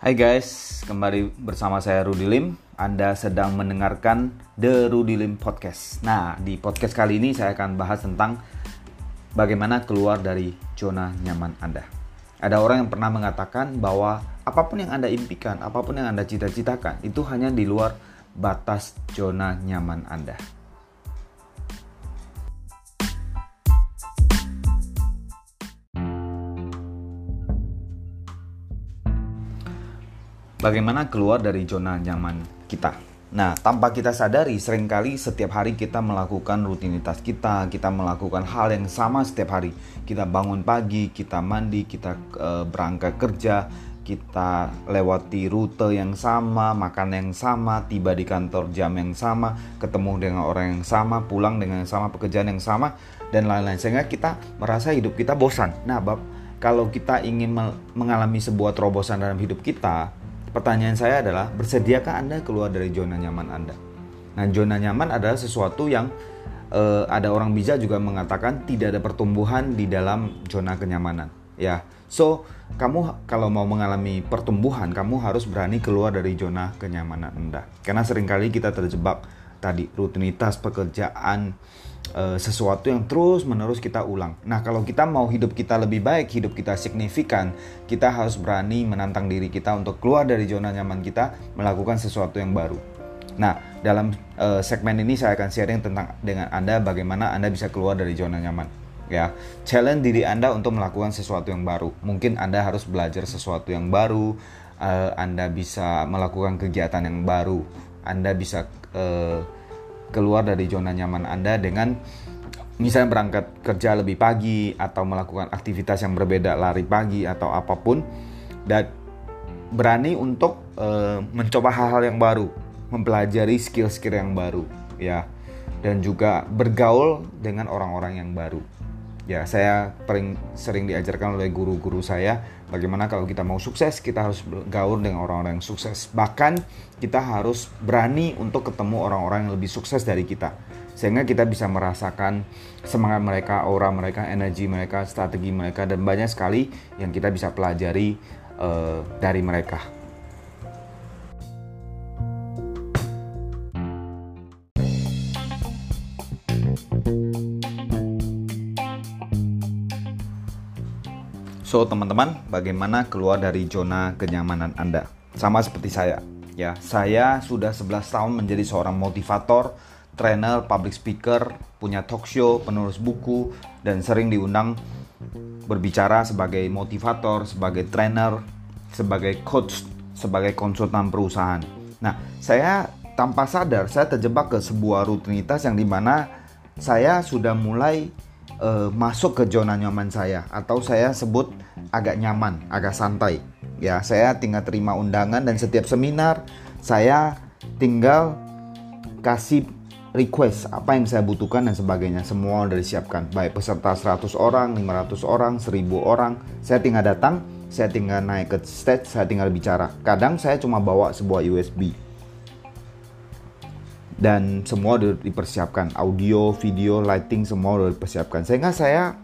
Hai guys, kembali bersama saya Rudi Lim. Anda sedang mendengarkan The Rudi Lim Podcast. Nah, di podcast kali ini saya akan bahas tentang bagaimana keluar dari zona nyaman Anda. Ada orang yang pernah mengatakan bahwa apa pun yang Anda impikan, apa pun yang Anda cita-citakan, itu hanya di luar batas zona nyaman Anda. Bagaimana keluar dari zona nyaman kita? Nah, tanpa kita sadari, sering kali setiap hari kita melakukan rutinitas kita, kita melakukan hal yang sama setiap hari. Kita bangun pagi, kita mandi, kita e, berangkat kerja, kita lewati rute yang sama, makan yang sama, tiba di kantor jam yang sama, ketemu dengan orang yang sama, pulang dengan yang sama, pekerjaan yang sama, dan lain-lain. Sehingga kita merasa hidup kita bosan. Nah, Bab, kalau kita ingin mengalami sebuah terobosan dalam hidup kita, Pertanyaan saya adalah, bersediakah Anda keluar dari zona nyaman Anda? Nah, zona nyaman adalah sesuatu yang uh, ada orang bijak juga mengatakan tidak ada pertumbuhan di dalam zona kenyamanan. Ya, so kamu kalau mau mengalami pertumbuhan, kamu harus berani keluar dari zona kenyamanan Anda. Karena sering kali kita terjebak tadi rutinitas pekerjaan e, sesuatu yang terus menerus kita ulang. Nah, kalau kita mau hidup kita lebih baik, hidup kita signifikan, kita harus berani menantang diri kita untuk keluar dari zona nyaman kita, melakukan sesuatu yang baru. Nah, dalam e, segmen ini saya akan sharing tentang dengan Anda bagaimana Anda bisa keluar dari zona nyaman. Ya, challenge diri Anda untuk melakukan sesuatu yang baru. Mungkin Anda harus belajar sesuatu yang baru, e, Anda bisa melakukan kegiatan yang baru, Anda bisa uh, keluar dari zona nyaman Anda dengan misalnya berangkat kerja lebih pagi atau melakukan aktivitas yang berbeda lari pagi atau apa pun dan berani untuk uh, mencoba hal-hal yang baru, mempelajari skill-skill yang baru ya dan juga bergaul dengan orang-orang yang baru. Ya, saya paling sering diajarkan oleh guru-guru saya bagaimana kalau kita mau sukses, kita harus bergaul dengan orang-orang yang sukses. Bahkan kita harus berani untuk ketemu orang-orang yang lebih sukses dari kita. Sehingga kita bisa merasakan semangat mereka, aura mereka, energi mereka, strategi mereka dan banyak sekali yang kita bisa pelajari uh, dari mereka. So, teman-teman, bagaimana keluar dari zona kenyamanan Anda? Sama seperti saya. Ya, saya sudah 11 tahun menjadi seorang motivator, trainer, public speaker, punya talk show, penulis buku, dan sering diundang berbicara sebagai motivator, sebagai trainer, sebagai coach, sebagai konsultan perusahaan. Nah, saya tanpa sadar saya terjebak ke sebuah rutinitas yang di mana saya sudah mulai uh, masuk ke zona nyaman saya atau saya sebut agak nyaman, agak santai. Ya, saya tinggal terima undangan dan setiap seminar saya tinggal kasih request apa yang saya butuhkan dan sebagainya. Semua sudah disiapkan. Baik peserta 100 orang, 500 orang, 1000 orang. Saya tinggal datang, saya tinggal naik ke stage, saya tinggal bicara. Kadang saya cuma bawa sebuah USB dan semua sudah dipersiapkan audio, video, lighting semua sudah dipersiapkan sehingga saya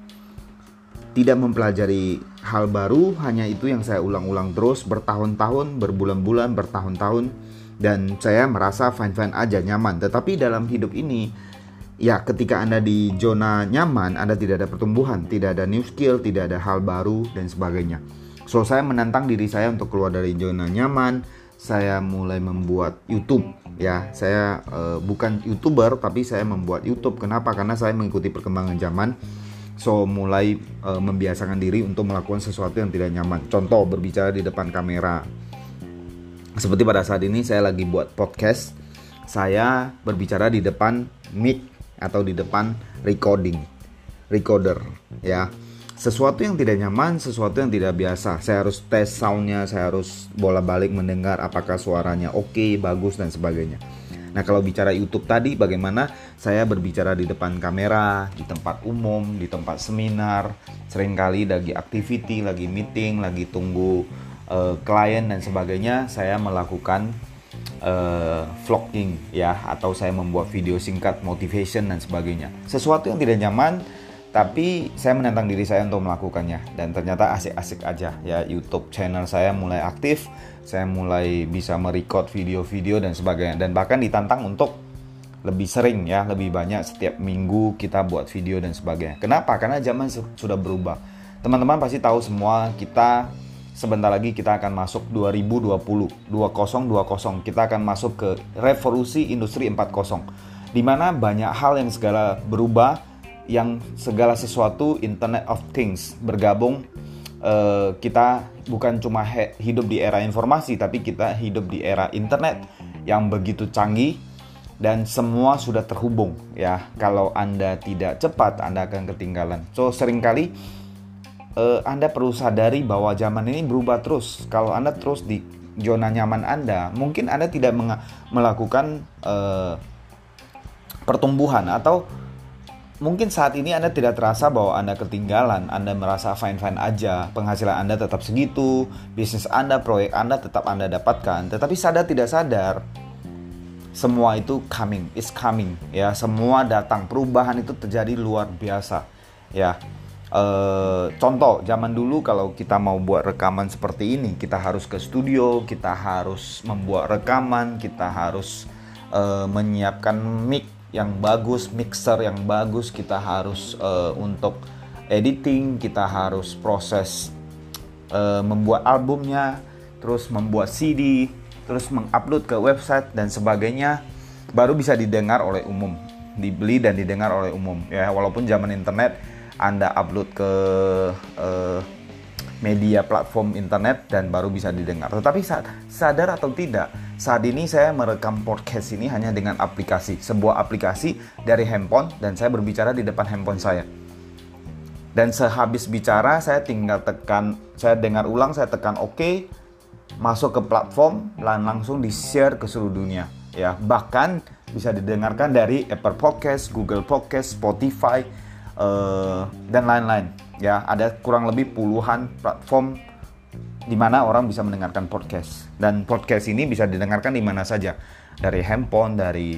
tidak mempelajari hal baru hanya itu yang saya ulang-ulang terus bertahun-tahun berbulan-bulan bertahun-tahun. Dan saya merasa fine-fine aja nyaman. Tetapi dalam hidup ini ya ketika anda di zona nyaman anda tidak ada pertumbuhan tidak ada new skill tidak ada hal baru dan sebagainya. So saya menantang diri saya untuk keluar dari zona nyaman. Saya mulai membuat YouTube ya. Saya uh, bukan youtuber tapi saya membuat YouTube. Kenapa? Karena saya mengikuti perkembangan zaman so mulai uh, membiasakan diri untuk melakukan sesuatu yang tidak nyaman contoh berbicara di depan kamera seperti pada saat ini saya lagi buat podcast saya berbicara di depan mic atau di depan recording recorder ya sesuatu yang tidak nyaman, sesuatu yang tidak biasa. Saya harus tes soundnya, saya harus bola balik mendengar apakah suaranya oke, okay, bagus dan sebagainya. Nah kalau bicara YouTube tadi, bagaimana saya berbicara di depan kamera, di tempat umum, di tempat seminar, sering kali lagi activity, lagi meeting, lagi tunggu uh, klien dan sebagainya, saya melakukan uh, vlogging ya, atau saya membuat video singkat motivation dan sebagainya. Sesuatu yang tidak nyaman tapi saya menantang diri saya untuk melakukannya. Dan ternyata asik-asik aja. Ya YouTube channel saya mulai aktif. Saya mulai bisa merecord video-video dan sebagainya. Dan bahkan ditantang untuk lebih sering ya lebih banyak setiap minggu kita buat video dan sebagainya. Kenapa? Karena zaman sudah berubah. Teman-teman pasti tahu semua kita sebentar lagi kita akan masuk 2020 2020 kita akan masuk ke revolusi industri 4.0 di mana banyak hal yang segala berubah yang segala sesuatu Internet of Things bergabung uh, kita bukan cuma hidup di era informasi tapi kita hidup di era internet yang begitu canggih dan semua sudah terhubung ya. Kalau anda tidak cepat anda akan ketinggalan. So sering kali uh, anda perlu sadari bahwa zaman ini berubah terus. Kalau anda terus di zona nyaman anda mungkin anda tidak melakukan uh, pertumbuhan atau Mungkin saat ini Anda tidak terasa bahwa Anda ketinggalan, Anda merasa fine-fine aja, penghasilan Anda tetap segitu, bisnis Anda, proyek Anda tetap Anda dapatkan, tetapi sadar tidak sadar, semua itu coming, is coming, ya, semua datang, perubahan itu terjadi luar biasa, ya. E, contoh, zaman dulu kalau kita mau buat rekaman seperti ini, kita harus ke studio, kita harus membuat rekaman, kita harus e, menyiapkan mic yang bagus, mixer yang bagus, kita harus uh, untuk editing, kita harus proses uh, membuat albumnya, terus membuat CD, terus mengupload ke website dan sebagainya, baru bisa didengar oleh umum, dibeli dan didengar oleh umum. Ya, walaupun zaman internet Anda upload ke uh, media platform internet dan baru bisa didengar. Tetapi sadar atau tidak, saat ini saya merekam podcast ini hanya dengan aplikasi, sebuah aplikasi dari handphone dan saya berbicara di depan handphone saya. Dan sehabis bicara saya tinggal tekan, saya dengar ulang, saya tekan OK, masuk ke platform dan langsung di-share ke seluruh dunia. Ya, bahkan bisa didengarkan dari Apple Podcast, Google Podcast, Spotify, uh, dan lain-lain ya ada kurang lebih puluhan platform di mana orang bisa mendengarkan podcast. Dan podcast ini bisa didengarkan di mana saja. Dari handphone dari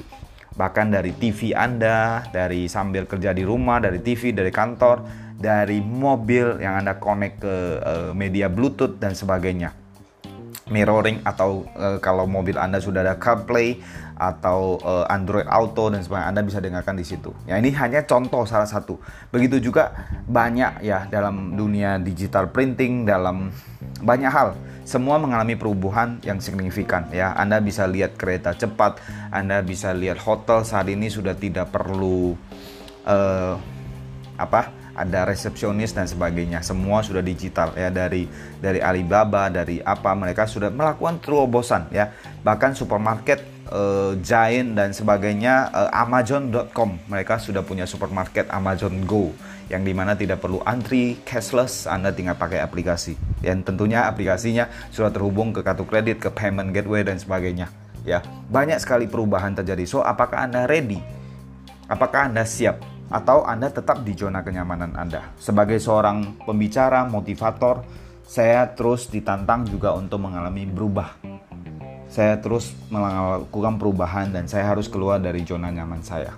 bahkan dari TV Anda dari sambil kerja di rumah dari TV dari kantor dari mobil yang Anda connect ke uh, media Bluetooth dan sebagainya mirroring atau uh, kalau mobil Anda sudah ada CarPlay atau uh, Android Auto dan sebagainya Anda bisa dengarkan di situ. Ya ini hanya contoh salah satu. Begitu juga banyak ya dalam dunia digital printing dalam banyak hal semua mengalami perubahan yang signifikan ya. Anda bisa lihat kereta cepat, Anda bisa lihat hotel saat ini sudah tidak perlu uh, apa? Ada resepsionis dan sebagainya. Semua sudah digital ya dari dari Alibaba dari apa mereka sudah melakukan terobosan ya. Bahkan supermarket uh, Giant dan sebagainya uh, Amazon.com mereka sudah punya supermarket Amazon Go yang di mana tidak perlu antri cashless Anda tinggal pakai aplikasi. Dan tentunya aplikasinya sudah terhubung ke kartu kredit ke payment gateway dan sebagainya ya. Banyak sekali perubahan terjadi. So apakah Anda ready? Apakah Anda siap atau Anda tetap di zona kenyamanan Anda. Sebagai seorang pembicara, motivator, saya terus ditantang juga untuk mengalami berubah. Saya terus melakukan perubahan dan saya harus keluar dari zona nyaman saya.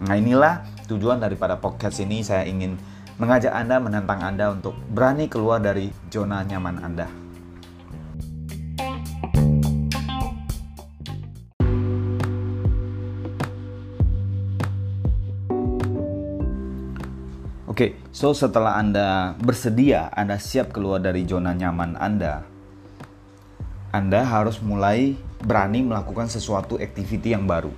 Nah inilah tujuan daripada podcast ini saya ingin mengajak Anda, menantang Anda untuk berani keluar dari zona nyaman Anda. Oke, so setelah Anda bersedia, Anda siap keluar dari zona nyaman Anda, Anda harus mulai berani melakukan sesuatu activity yang baru.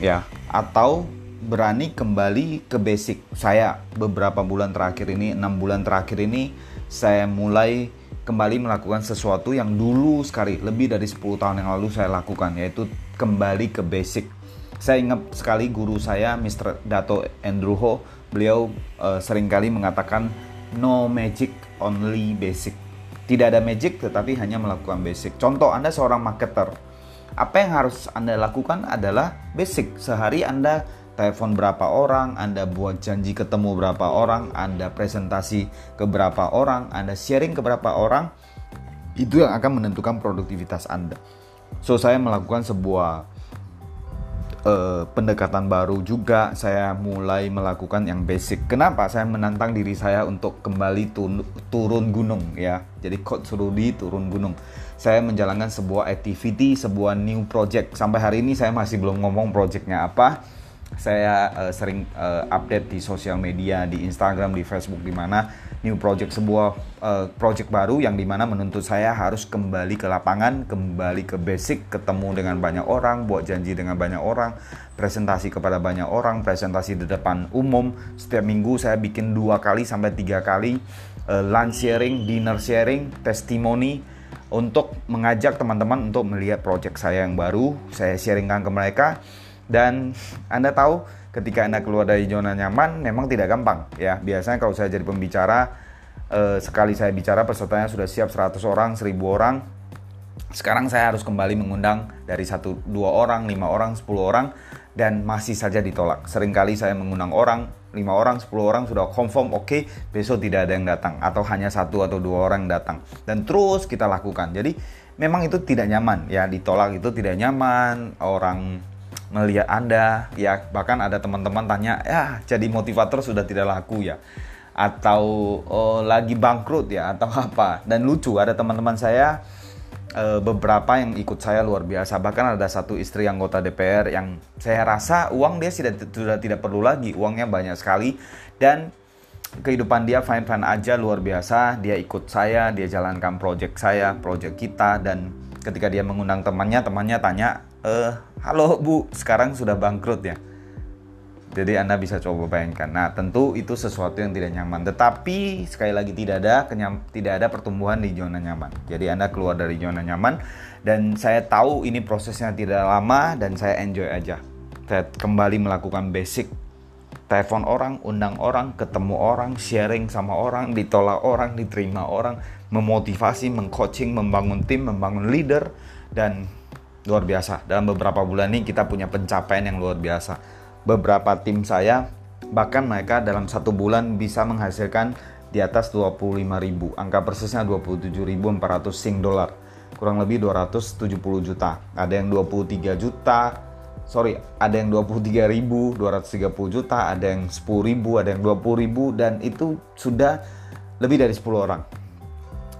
Ya, atau berani kembali ke basic. Saya beberapa bulan terakhir ini, enam bulan terakhir ini, saya mulai kembali melakukan sesuatu yang dulu sekali, lebih dari 10 tahun yang lalu saya lakukan, yaitu kembali ke basic saya ingat sekali guru saya, Mr. Dato Andrew Ho, beliau uh, sering kali mengatakan no magic, only basic. Tidak ada magic tetapi hanya melakukan basic. Contoh, Anda seorang marketer. Apa yang harus Anda lakukan adalah basic. Sehari Anda telepon berapa orang, Anda buat janji ketemu berapa orang, Anda presentasi ke berapa orang, Anda sharing ke berapa orang, itu yang akan menentukan produktivitas Anda. So saya melakukan sebuah uh, pendekatan baru juga saya mulai melakukan yang basic. Kenapa? Saya menantang diri saya untuk kembali turun gunung ya. Jadi Coach Rudy turun gunung. Saya menjalankan sebuah activity, sebuah new project. Sampai hari ini saya masih belum ngomong projectnya apa. Saya uh, sering uh, update di sosial media, di Instagram, di Facebook, di mana new project sebuah uh, project baru yang di mana menuntut saya harus kembali ke lapangan, kembali ke basic, ketemu dengan banyak orang, buat janji dengan banyak orang, presentasi kepada banyak orang, presentasi di depan umum. Setiap minggu saya bikin dua kali sampai tiga kali uh, lunch sharing, dinner sharing, testimoni untuk mengajak teman-teman untuk melihat project saya yang baru. Saya sharingkan ke mereka dan Anda tahu ketika Anda keluar dari zona nyaman memang tidak gampang ya. Biasanya kalau saya jadi pembicara eh, sekali saya bicara pesertanya sudah siap 100 orang, 1000 orang. Sekarang saya harus kembali mengundang dari satu dua orang, lima orang, 10 orang dan masih saja ditolak. Seringkali saya mengundang orang, lima orang, 10 orang sudah confirm oke, okay, besok tidak ada yang datang atau hanya satu atau dua orang datang. Dan terus kita lakukan. Jadi memang itu tidak nyaman ya, ditolak itu tidak nyaman. Orang melihat Anda ya bahkan ada teman-teman tanya ya jadi motivator sudah tidak laku ya? Atau oh, lagi bangkrut ya atau apa? Dan lucu ada teman-teman saya e, beberapa yang ikut saya luar biasa. Bahkan ada satu istri anggota DPR yang saya rasa uang dia sudah sudah tidak perlu lagi uangnya banyak sekali. Dan kehidupan dia fine fine aja luar biasa. Dia ikut saya dia jalankan project saya project kita dan ketika dia mengundang temannya temannya tanya eh halo bu sekarang sudah bangkrut ya? Jadi anda bisa coba bayangkan. Nah tentu itu sesuatu yang tidak nyaman. Tetapi sekali lagi tidak ada kenyam, tidak ada pertumbuhan di zona nyaman. Jadi anda keluar dari zona nyaman dan saya tahu ini prosesnya tidak lama dan saya enjoy aja. Saya kembali melakukan basic. Telepon orang, undang orang, ketemu orang, sharing sama orang, ditolak orang, diterima orang, memotivasi, mengcoaching, membangun tim, membangun leader, dan luar biasa. Dalam beberapa bulan ini kita punya pencapaian yang luar biasa. Beberapa tim saya bahkan mereka dalam satu bulan bisa menghasilkan di atas 25.000 angka persisnya 27.400 sing dolar kurang lebih 270 juta ada yang 23 juta sorry ada yang 23.230 juta ada yang 10.000 ada yang 20.000 dan itu sudah lebih dari 10 orang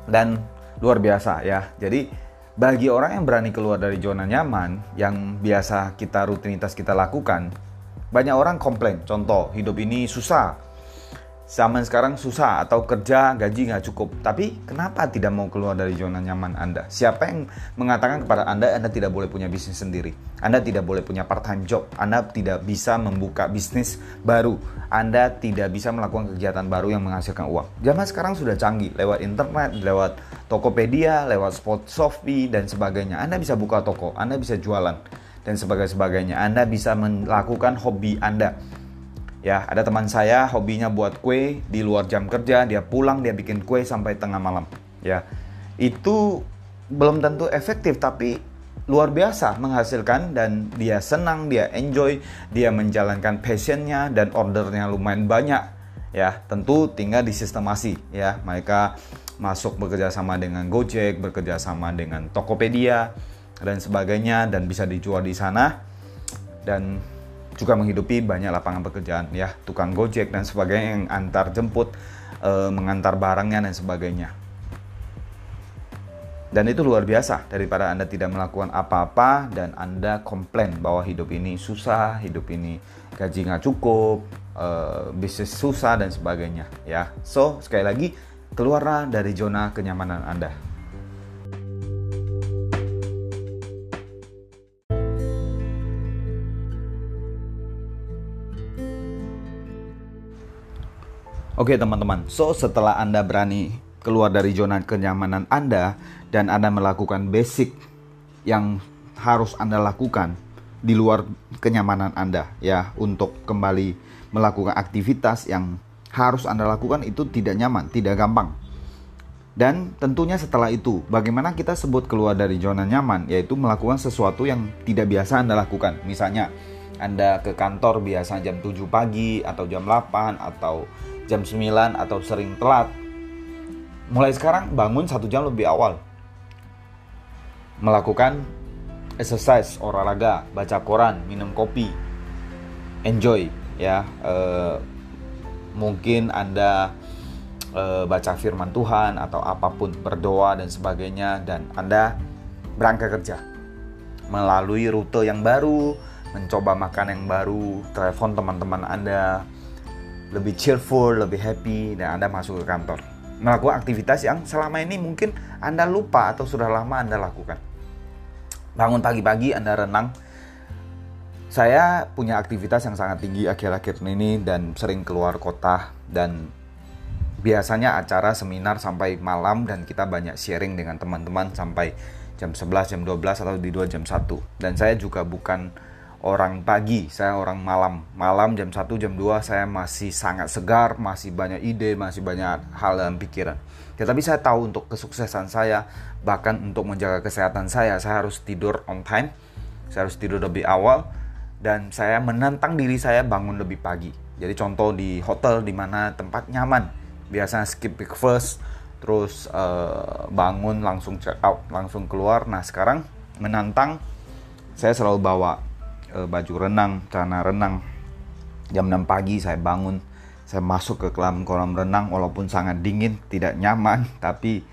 dan luar biasa ya jadi bagi orang yang berani keluar dari zona nyaman yang biasa kita rutinitas kita lakukan, banyak orang komplain. Contoh, hidup ini susah, zaman sekarang susah atau kerja gaji nggak cukup. Tapi kenapa tidak mau keluar dari zona nyaman Anda? Siapa yang mengatakan kepada Anda Anda tidak boleh punya bisnis sendiri? Anda tidak boleh punya part time job. Anda tidak bisa membuka bisnis baru. Anda tidak bisa melakukan kegiatan baru yang menghasilkan uang. Zaman sekarang sudah canggih lewat internet, lewat Tokopedia, lewat Spot Shopee dan sebagainya. Anda bisa buka toko, Anda bisa jualan dan sebagainya. Anda bisa melakukan hobi Anda Ya, ada teman saya hobinya buat kue di luar jam kerja, dia pulang dia bikin kue sampai tengah malam. Ya. Itu belum tentu efektif tapi luar biasa menghasilkan dan dia senang, dia enjoy, dia menjalankan passionnya dan ordernya lumayan banyak. Ya, tentu tinggal disistemasi ya. Mereka masuk bekerja sama dengan Gojek, bekerja sama dengan Tokopedia dan sebagainya dan bisa dijual di sana dan juga menghidupi banyak lapangan pekerjaan ya tukang gojek dan sebagainya yang antar jemput e, mengantar barangnya dan sebagainya. Dan itu luar biasa daripada anda tidak melakukan apa-apa dan anda komplain bahwa hidup ini susah hidup ini gaji nggak cukup e, bisnis susah dan sebagainya ya. So sekali lagi keluarlah dari zona kenyamanan anda Oke teman-teman, so setelah Anda berani keluar dari zona kenyamanan Anda dan Anda melakukan basic yang harus Anda lakukan di luar kenyamanan Anda ya untuk kembali melakukan aktivitas yang harus Anda lakukan itu tidak nyaman, tidak gampang. Dan tentunya setelah itu, bagaimana kita sebut keluar dari zona nyaman yaitu melakukan sesuatu yang tidak biasa Anda lakukan. Misalnya, Anda ke kantor biasa jam 7 pagi atau jam 8 atau jam 9 atau sering telat. Mulai sekarang bangun satu jam lebih awal. Melakukan exercise, olahraga, baca koran, minum kopi, enjoy ya. Uh, mungkin Anda uh, baca firman Tuhan atau apa pun berdoa dan sebagainya dan Anda berangkat kerja melalui rute yang baru, mencoba makan yang baru, telepon teman-teman Anda, lebih cheerful, lebih happy, dan Anda masuk ke kantor. Melakukan aktivitas yang selama ini mungkin Anda lupa atau sudah lama Anda lakukan. Bangun pagi-pagi Anda renang. Saya punya aktivitas yang sangat tinggi akhir-akhir ini dan sering keluar kota dan biasanya acara seminar sampai malam dan kita banyak sharing dengan teman-teman sampai jam 11, jam 12 atau di 2 jam 1. Dan saya juga bukan orang pagi, saya orang malam. Malam jam 1, jam 2 saya masih sangat segar, masih banyak ide, masih banyak hal dalam pikiran. Tetapi saya tahu untuk kesuksesan saya, bahkan untuk menjaga kesehatan saya, saya harus tidur on time, saya harus tidur lebih awal, dan saya menantang diri saya bangun lebih pagi. Jadi contoh di hotel di mana tempat nyaman, biasanya skip breakfast, terus uh, bangun langsung check out, langsung keluar. Nah sekarang menantang, saya selalu bawa uh, baju renang, celana renang. Jam 6 pagi saya bangun, saya masuk ke kolam kolam renang walaupun sangat dingin, tidak nyaman, tapi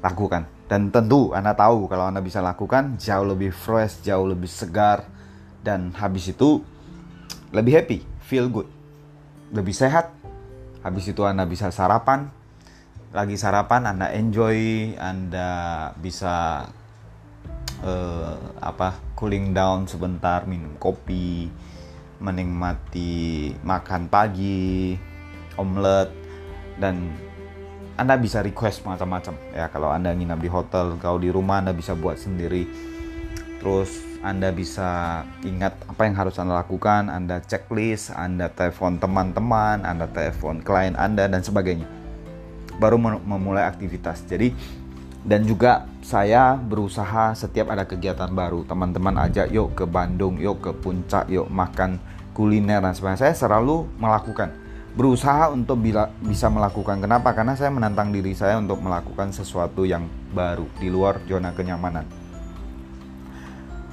lakukan. Dan tentu Anda tahu kalau Anda bisa lakukan jauh lebih fresh, jauh lebih segar dan habis itu lebih happy, feel good. Lebih sehat. Habis itu Anda bisa sarapan. Lagi sarapan Anda enjoy, Anda bisa uh, apa cooling down sebentar minum kopi menikmati makan pagi omelet dan anda bisa request macam-macam. Ya kalau anda nginap di hotel kalau di rumah anda bisa buat sendiri. Terus anda bisa ingat apa yang harus anda lakukan anda checklist anda telepon teman-teman anda telepon klien anda dan sebagainya. Baru memulai aktivitas. Jadi dan juga saya berusaha setiap ada kegiatan baru. Teman-teman ajak yuk ke Bandung yuk ke puncak yuk makan kuliner dan sebagainya. Saya selalu melakukan. Berusaha untuk bila, bisa melakukan. Kenapa? Karena saya menantang diri saya untuk melakukan sesuatu yang baru di luar zona kenyamanan.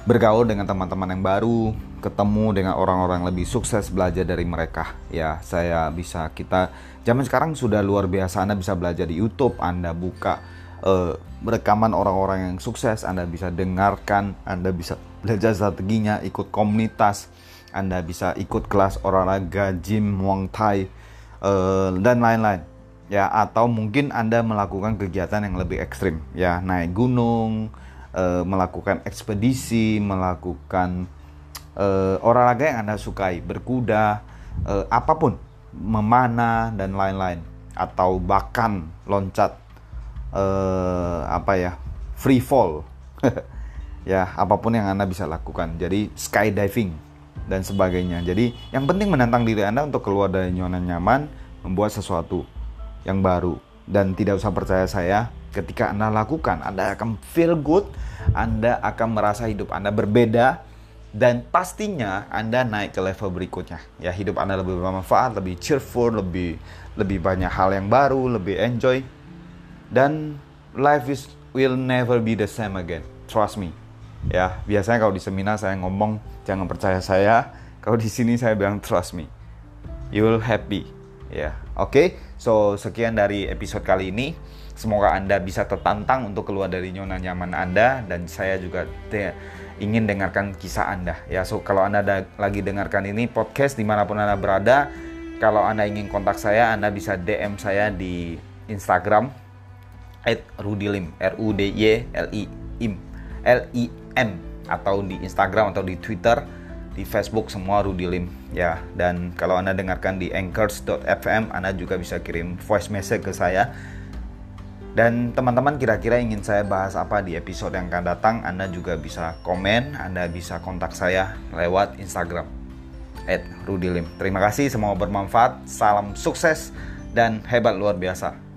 Bergaul dengan teman-teman yang baru ketemu dengan orang-orang lebih sukses belajar dari mereka. Ya saya bisa kita zaman sekarang sudah luar biasa. Anda bisa belajar di YouTube Anda buka uh, rekaman orang-orang yang sukses, Anda bisa dengarkan, Anda bisa belajar strateginya, ikut komunitas, Anda bisa ikut kelas olahraga, gym, muang thai, uh, dan lain-lain. Ya, atau mungkin Anda melakukan kegiatan yang lebih ekstrim, ya, naik gunung, uh, melakukan ekspedisi, melakukan uh, olahraga yang Anda sukai, berkuda, uh, apa pun, memanah dan lain-lain, atau bahkan loncat uh, apa ya free fall. Ya apa pun yang anda bisa lakukan. Jadi skydiving dan sebagainya. Jadi yang penting menantang diri anda untuk keluar dari zona nyaman membuat sesuatu yang baru. Dan tidak usah percaya saya ketika anda lakukan anda akan feel good anda akan merasa hidup anda berbeda dan pastinya Anda naik ke level berikutnya. Ya, hidup Anda lebih bermanfaat, lebih cheerful, lebih lebih banyak hal yang baru, lebih enjoy dan life is will never be the same again. Trust me. Ya biasanya kalau di seminar saya ngomong jangan percaya saya. Kalau di sini saya bilang trust me. You will happy. Ya oke. Okay? so sekian dari episode kali ini. Semoga anda bisa tertantang untuk keluar dari zona nyaman anda. Dan saya juga ingin dengarkan kisah anda. Ya so kalau anda ada, lagi dengarkan ini podcast di mana pun anda berada kalau anda ingin kontak saya anda bisa dm saya di Instagram at Rudilim R U D Y L I M. L I M. Atau di Instagram atau di Twitter di Facebook semua Rudilim ya dan kalau anda dengarkan di anchors.fm anda juga bisa kirim voice message ke saya. Dan teman-teman kira-kira ingin saya bahas apa di episode yang akan datang anda juga bisa komen anda bisa kontak saya lewat Instagram. At terima kasih semoga bermanfaat. Salam sukses dan hebat luar biasa